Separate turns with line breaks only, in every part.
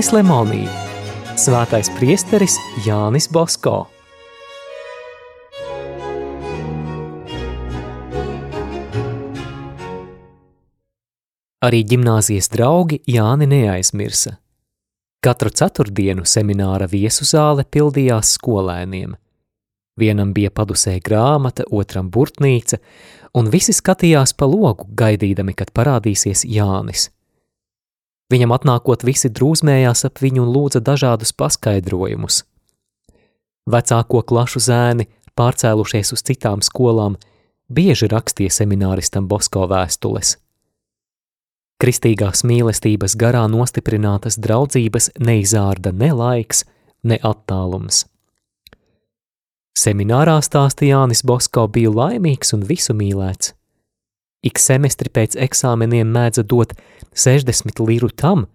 Jānis Lemonī, Svētais priesteris Jānis Bosko. Arī ģimnāzijas draugi Jāni neaizmirsa. Katru ceturtdienu semināra viesu zāle pildījās skolēniem. Vienam bija padusē grāmata, otram burtnīca, un visi skatījās pa logu, gaidīdami, kad parādīsies Jānis. Viņam atnākot, visi drūzmējās ap viņu un lūdza dažādus paskaidrojumus. Vecāko klašu zēni, pārcēlušies uz citām skolām, bieži rakstīja semināristam Bosko vēstules. Kristīgās mīlestības garā nostiprinātas draudzības neizārda ne laiks, ne attālums. Seminārā stāsta Jānis Bosko bija laimīgs un visu mīlēts. Ik semestri pēc eksāmeniem mēdza dot 60 liru tam,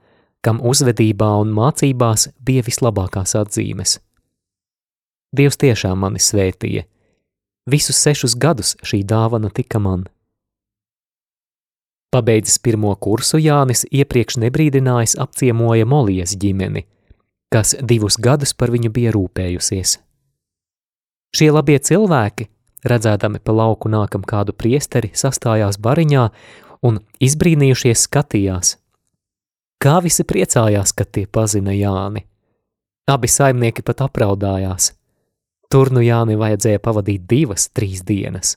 kam uzvedībā un mācībās bija vislabākās atzīmes. Dievs tiešām mani svētīja. Visus sešus gadus šī dāvana tika man. Pabeidzis pirmo kursu Jānis iepriekš nebrīdinājis apciemoja Molijas ģimeni, kas divus gadus par viņu bija rūpējusies. Šie labie cilvēki, redzēdami pa lauku nākam kādu priesteri, sastājās bariņā un izbrīnījušies skatījās. Kā visi priecājās, kad tie pazina Jāni. Abi saimnieki pat apraudājās. Tur nu Jāni vajadzēja pavadīt divas, trīs dienas.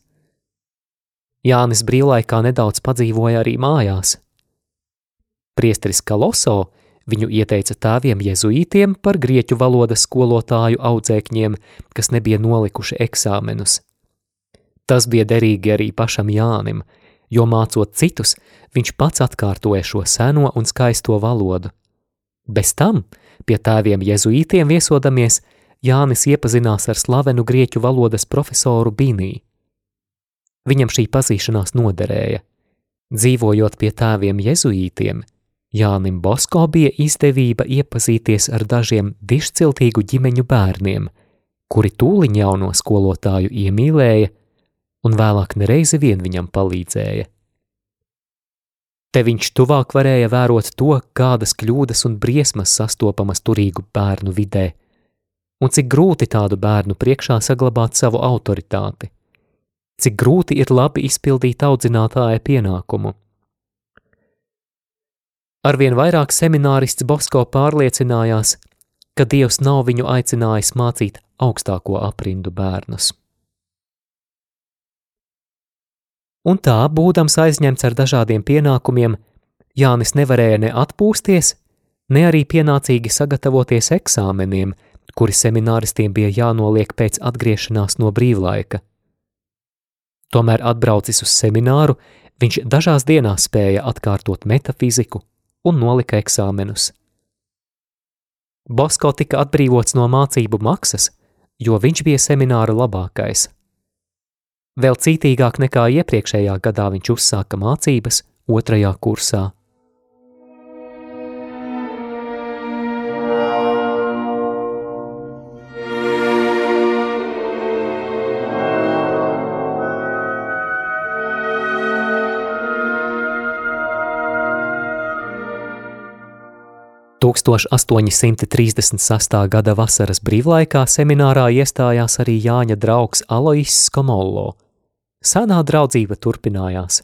Jānis brīvlaikā nedaudz padzīvoja arī mājās. Priesteris Kaloso viņu ieteica tēviem jezuītiem par grieķu valodas skolotāju audzēkņiem, kas nebija nolikuši eksāmenus. Tas bija derīgi arī pašam Jānim, jo mācot citus, viņš pats atkārtoja šo seno un skaisto valodu. Bez tam, pie tēviem jezuītiem viesodamies, Jānis iepazinās ar slavenu grieķu valodas profesoru Binī. Viņam šī pazīšanās noderēja. Dzīvojot pie tēviem jezuītiem, Jānim Bosko bija izdevība iepazīties ar dažiem dišciltīgu ģimeņu bērniem, kuri tūliņ jauno skolotāju iemīlēja un vēlāk nereizi vien viņam palīdzēja. Te viņš tuvāk varēja vērot to, kādas kļūdas un briesmas sastopamas turīgu bērnu vidē, un cik grūti tādu bērnu priekšā saglabāt savu autoritāti cik grūti ir labi izpildīt audzinātāja pienākumu. Arvien vairāk seminārists Bosko pārliecinājās, ka Dievs nav viņu aicinājis mācīt augstāko aprindu bērnus. Un tā, būdams aizņemts ar dažādiem pienākumiem, Jānis nevarēja ne atpūsties, ne arī pienācīgi sagatavoties eksāmeniem, kuri semināristiem bija jānoliek pēc atgriešanās no brīvlaika. Tomēr atbraucis uz semināru, viņš dažās dienās spēja atkārtot metafiziku un nolika eksāmenus. Bosko tika atbrīvots no mācību maksas, jo viņš bija semināra labākais. Vēl cītīgāk nekā iepriekšējā gadā viņš uzsāka mācības otrajā kursā. 1836. gada vasaras brīvlaikā seminārā iestājās arī Jāņa draugs Aloiss Komollo. Senā draudzība turpinājās.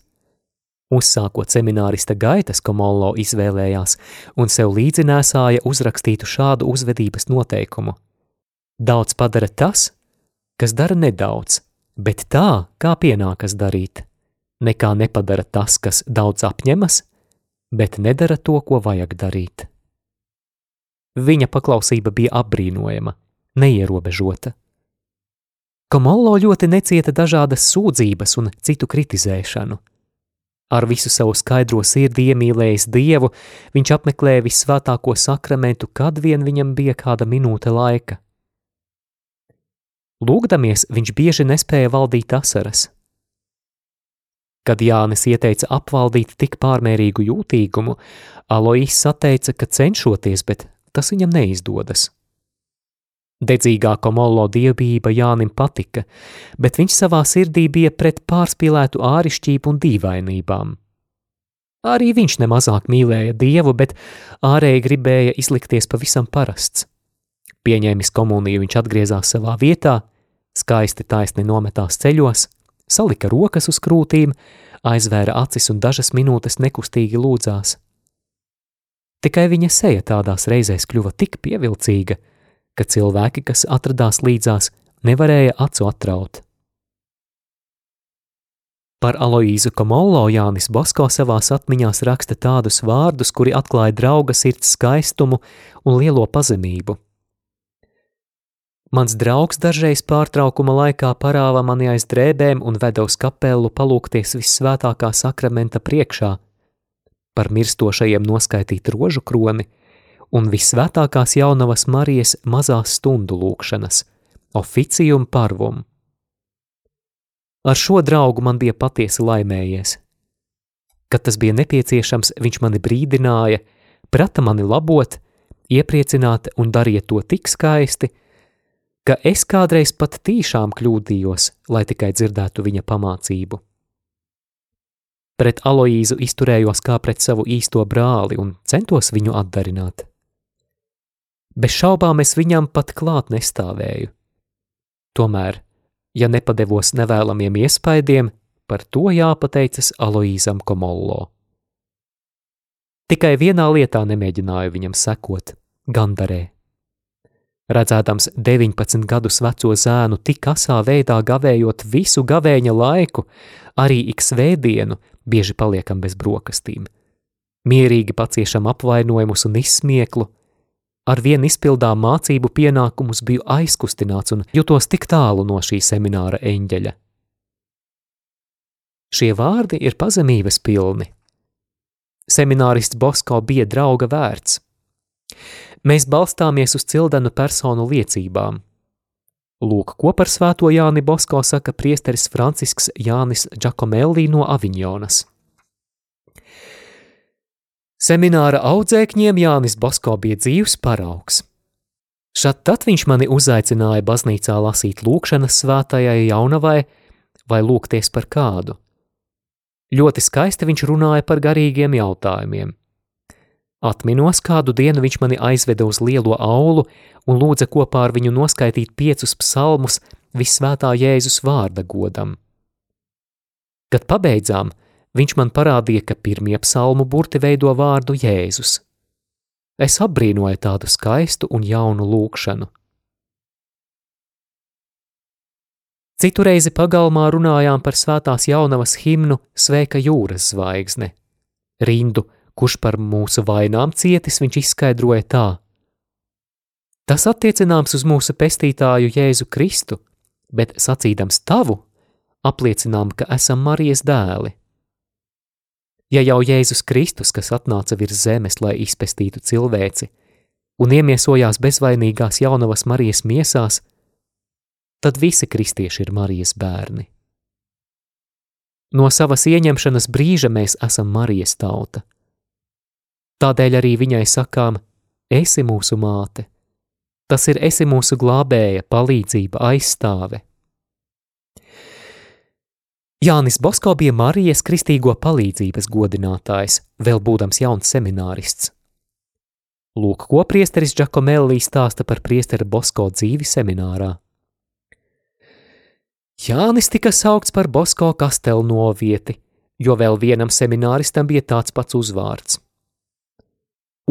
Uzsākot seminārista gaitas, Komollo izvēlējās un sev līdzi nesāja uzrakstītu šādu uzvedības noteikumu. Daudz padara tas, kas dara nedaudz, bet tā, kā pienākas darīt. Nekā nepadara tas, kas daudz apņemas, bet nedara to, ko vajag darīt. Viņa paklausība bija apbrīnojama, neierobežota. Komollo ļoti necieta dažādas sūdzības un citu kritizēšanu. Ar visu savu skaidro sirdi iemīlējis Dievu, viņš apmeklēja visvētāko sakramentu, kad vien viņam bija kāda minūte laika. Lūgdamies, viņš bieži nespēja valdīt asaras. Kad Jānis ieteica apvaldīt tik pārmērīgu jūtīgumu, Aloīs teica, ka cenšoties, bet tas viņam neizdodas. Dedzīgā komolo dievbijība Jānim patika, bet viņš savā sirdī bija pret pārspīlētu ārišķību un dīvainībām. Arī viņš nemazāk mīlēja Dievu, bet ārēji gribēja izlikties pavisam parasts. Pieņēmis komuniju, viņš atgriezās savā vietā, skaisti taisni nometās ceļos, salika rokas uz krūtīm, aizvēra acis un dažas minūtes nekustīgi lūdzās. Tikai viņa seja tādās reizēs kļuva tik pievilcīga, ka cilvēki, kas atradās līdzās, nevarēja acu atraut. Par Aloīzu Komolo Jānis Bosko savās atmiņās raksta tādus vārdus, kuri atklāja drauga sirds skaistumu un lielo pazemību. Mans draugs dažreiz pārtraukuma laikā parāva mani aiz drēbēm un veda uz kapelu palūkties vissvētākā sakramenta priekšā, par mirstošajiem noskaitīt rožu kroni un vissvētākās jaunavas Marijas mazās stundu lūkšanas, oficium parvum. Ar šo draugu man bija patiesi laimējies. Kad tas bija nepieciešams, viņš mani brīdināja, prata mani labot, iepriecināt un darīja to tik skaisti, ka es kādreiz pat tīšām kļūdījos, lai tikai dzirdētu viņa pamācību. Pret Aloīzu izturējos kā pret savu īsto brāli un centos viņu atdarināt. Bez šaubām es viņam pat klāt nestāvēju. Tomēr, ja nepadevos nevēlamiem iespaidiem, par to jāpateicas Aloīzam Komollo. Tikai vienā lietā nemēģināju viņam sekot - gandarē. Redzēdams 19 gadus veco zēnu tik asā veidā gavējot visu gavēņa laiku, arī ik svētdienu bieži paliekam bez brokastīm. Mierīgi paciešam apvainojumus un izsmieklu, ar vien izpildām mācību pienākumus biju aizkustināts un jutos tik tālu no šī semināra eņģeļa. Šie vārdi ir pazemības pilni. Seminārists Bosko bija drauga vērts. Mēs balstāmies uz cildenu personu liecībām. Lūk, ko par svēto Jāni Bosko saka priesteris Francisks Jānis Giacomelli no Aviņonas. Semināra audzēkņiem Jānis Bosko bija dzīves paraugs. Šad tad viņš mani uzaicināja baznīcā lasīt lūkšanas svētajai jaunavai vai lūgties par kādu. Ļoti skaisti viņš runāja par garīgiem jautājumiem – Atminos, kādu dienu viņš mani aizveda uz lielo aulu un lūdza kopā ar viņu noskaitīt piecus psalmus visvētā Jēzus vārda godam. Kad pabeidzām, viņš man parādīja, ka pirmie psalmu burti veido vārdu Jēzus. Es apbrīnoju tādu skaistu un jaunu lūkšanu. Citu reizi pagalmā runājām par svētās jaunavas himnu Sveika jūras zvaigzne, rindu kurš par mūsu vainām cietis, viņš izskaidroja tā. Tas attiecināms uz mūsu pestītāju Jēzu Kristu, bet sacīdams tavu, apliecinām, ka esam Marijas dēli. Ja jau Jēzus Kristus, kas atnāca virs zemes, lai izpestītu cilvēci, un iemiesojās bezvainīgās jaunavas Marijas miesās, tad visi kristieši ir Marijas bērni. No savas ieņemšanas brīža mēs esam Marijas tauta. Tādēļ arī viņai sakām: Esi mūsu māte, tas ir esi mūsu glābēja, palīdzība, aizstāve. Jānis Bosko bija Marijas kristīgo palīdzības godinātājs, vēl būdams jauns seminārists. Lūk, ko priesteris Giacomelli stāsta par priestera Bosko dzīvi seminārā. Jānis tika saukts par Bosko kastelnovieti, jo vēl vienam semināristam bija tāds pats uzvārds.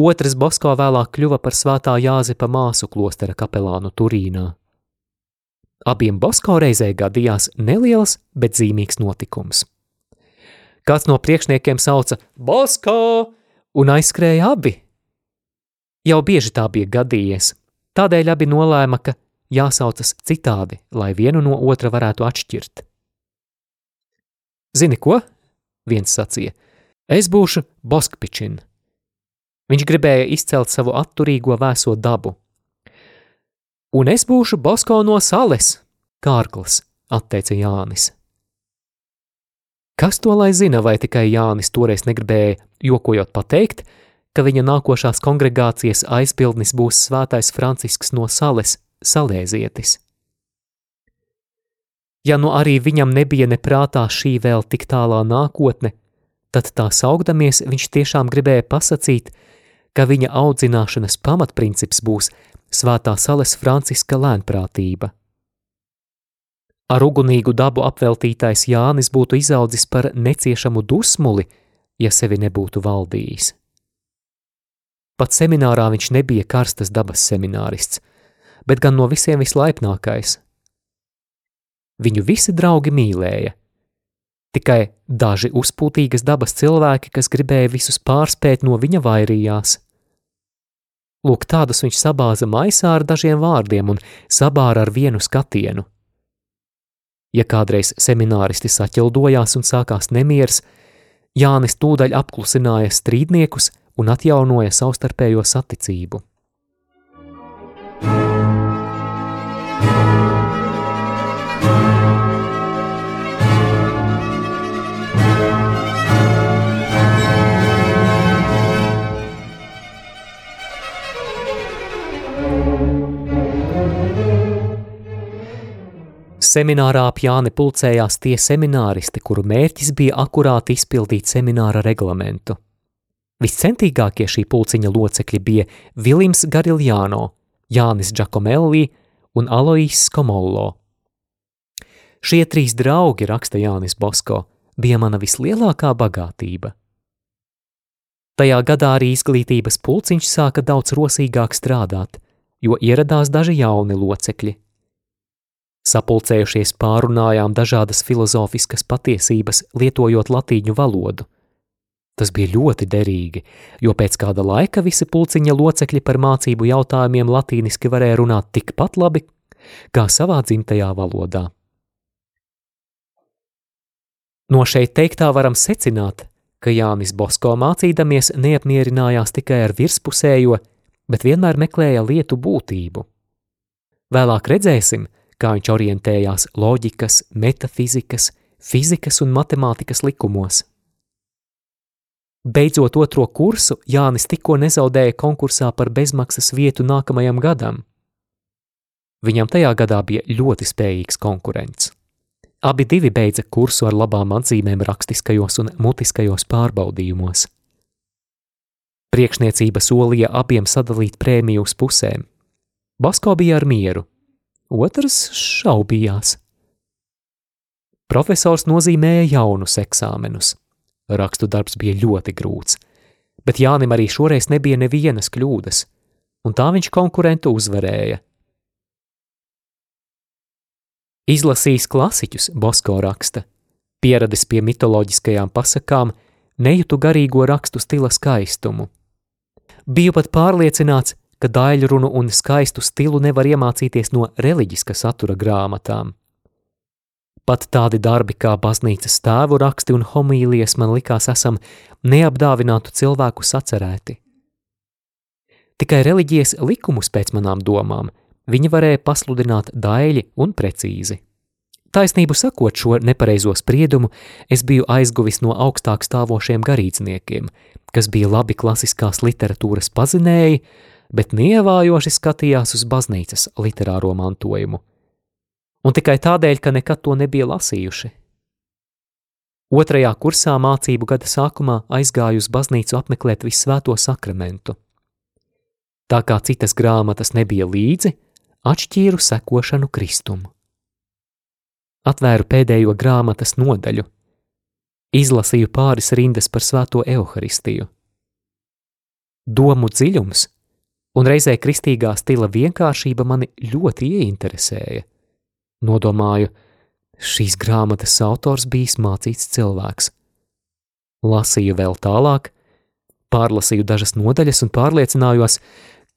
Otrs Bosko vēlāk kļuva par svētā Jāzepa māsu klostera kapelānu Turīnā. Abiem Bosko reizē gadījās neliels, bet zīmīgs notikums. Kāds no priekšniekiem sauca Bosko un aizskrēja abi. Jau bieži tā bija gadījies, tādēļ abi nolēma, ka jāsaucas citādi, lai vienu no otra varētu atšķirt. Zini ko? Viens sacīja: Es būšu Boskpičins Viņš gribēja izcelt savu atturīgo vēso dabu. Un es būšu Bosko no sales, kārklis, atteica Jānis. Kas to lai zina, vai tikai Jānis toreiz negribēja jokojot pateikt, ka viņa nākošās kongregācijas aizpildnis būs svētais Francisks no sales, salēzietis. Ja nu arī viņam nebija neprātā šī vēl tik tālā nākotne, tad tā saugdamies viņš tiešām gribēja pasakīt, ka viņa audzināšanas pamatprincips būs svētā sales Franciska lēnprātība. Ar ugunīgu dabu apveltītais Jānis būtu izaudzis par neciešamu dusmuli, ja sevi nebūtu valdījis. Pat seminārā viņš nebija karstas dabas seminārists, bet gan no visiem vislaipnākais. Viņu visi draugi mīlēja. Tikai daži uzpūtīgas dabas cilvēki, kas gribēja visus pārspēt, no viņa vairījās. Lūk, tādus viņš sabāza maisā ar dažiem vārdiem un sabāra ar vienu skatienu. Ja kādreiz semināristi saķeldojās un sākās nemieris, Jānis tūdaļ apklusināja strīdniekus un atjaunoja savstarpējo saticību. Seminārā ap Jāni pulcējās tie semināristi, kuru mērķis bija akurāti izpildīt semināra reglamentu. Viscentīgākie šī pulciņa locekļi bija Vilims Gariljāno, Jānis Giacomelli un Alois Komollo. Šie trīs draugi, raksta Jānis Bosko, bija mana vislielākā bagātība. Tajā gadā arī izglītības pulciņš sāka daudz rosīgāk strādāt, jo ieradās daži jauni locekļi. Sapulcējušies pārunājām dažādas filozofiskas patiesības, lietojot latīņu valodu. Tas bija ļoti derīgi, jo pēc kāda laika visi pulciņa locekļi par mācību jautājumiem latīniski varēja runāt tikpat labi, kā savā dzimtajā valodā. No šeit teiktā varam secināt, ka Jānis Bosko mācīdamies neapmierinājās tikai ar virspusējo, bet vienmēr meklēja lietu būtību. Vēlāk redzēsim, kā viņš orientējās loģikas, metafizikas, fizikas un matemātikas likumos. Beidzot otro kursu, Jānis tikko nezaudēja konkursā par bezmaksas vietu nākamajam gadam. Viņam tajā gadā bija ļoti spējīgs konkurents. Abi divi beidza kursu ar labām atzīmēm rakstiskajos un mutiskajos pārbaudījumos. Priekšniecība solīja abiem sadalīt prēmiju uz pusēm. Basko bija ar mieru, otrs šaubījās. Profesors nozīmēja jaunus eksāmenus. Rakstu darbs bija ļoti grūts, bet Jānim arī šoreiz nebija nevienas kļūdas, un tā viņš konkurentu uzvarēja. Izlasījis klasiķus, Bosko raksta, pieradis pie mitoloģiskajām pasakām, nejūtu garīgo rakstu stila skaistumu. Biju pat pārliecināts, ka daļrunu un skaistu stilu nevar iemācīties no reliģiska satura grāmatām. Pat tādi darbi kā baznīcas tēvu raksti un homīlijas man likās esam neapdāvinātu cilvēku sacerēti. Tikai reliģijas likumus pēc manām domām viņi varēja pasludināt daļi un precīzi. Taisnību sakot šo nepareizo spriedumu, es biju aizguvis no augstāk stāvošiem garīdzniekiem, kas bija labi klasiskās literatūras pazinēji, bet nievājoši skatījās uz baznīcas literāro mantojumu. Un tikai tādēļ, ka nekad to nebija lasījuši. Otrajā kursā mācību gada sākumā aizgāju uz baznīcu apmeklēt visvēto sakramentu. Tā kā citas grāmatas nebija līdzi, atšķīru sekošanu kristumu. Atvēru pēdējo grāmatas nodaļu, izlasīju pāris rindas par svēto evaharistiju. Domu dziļums un reizē kristīgā stila vienkāršība mani ļoti ieinteresēja. Nodomāju, šīs grāmatas autors bijis mācīts cilvēks. Lasīju vēl tālāk, pārlasīju dažas nodaļas un pārliecinājos,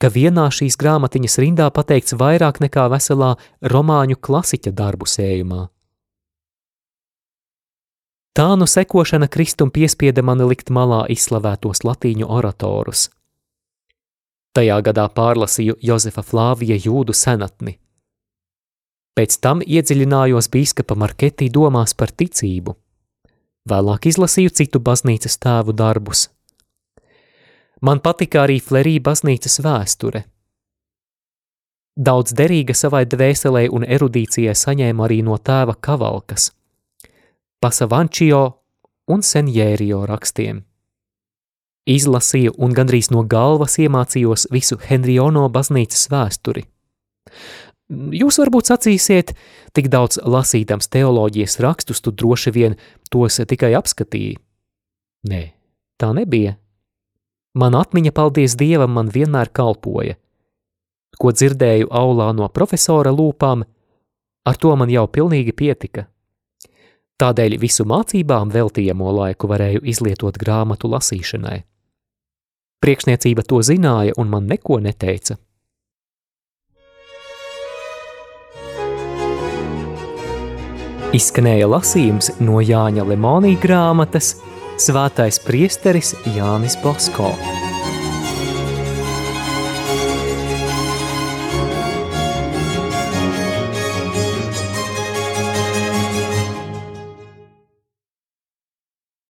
ka vienā šīs grāmatiņas rindā pateikts vairāk nekā veselā romāņu klasiķa darbu sējumā. Tā nu sekošana Kristum piespieda mani likt malā izslavētos latīņu oratorus – Tajā gadā pārlasīju Jozefa Flāvija jūdu senatni. Pēc tam iedziļinājos bīskapa Marketī domās par ticību. Vēlāk izlasīju citu baznīcas tēvu darbus. Man patika arī Flerī baznīcas vēsture. Daudz derīga savai dvēselē un erudīcijai saņēma arī no tēva Kavalkas. Pasavančio un senjērio rakstiem. Izlasīju un gandrīz no galvas iemācījos visu Henriono baznīcas vēsturi. Jūs varbūt sacīsiet, tik daudz lasītams teoloģijas rakstus, tu droši vien tos tikai apskatīji. Nē, tā nebija. Man atmiņa, paldies Dievam, man vienmēr kalpoja. Ko dzirdēju aulā no profesora lūpām, ar to man jau pilnīgi pietika. Tādēļ visu mācībām veltījamo laiku varēju izlietot grāmatu lasīšanai. Priekšniecība to zināja un man neko neteica. Izskanēja lasījums no Jāņa Lemonija grāmatas Svētais priesteris Jānis Blasko.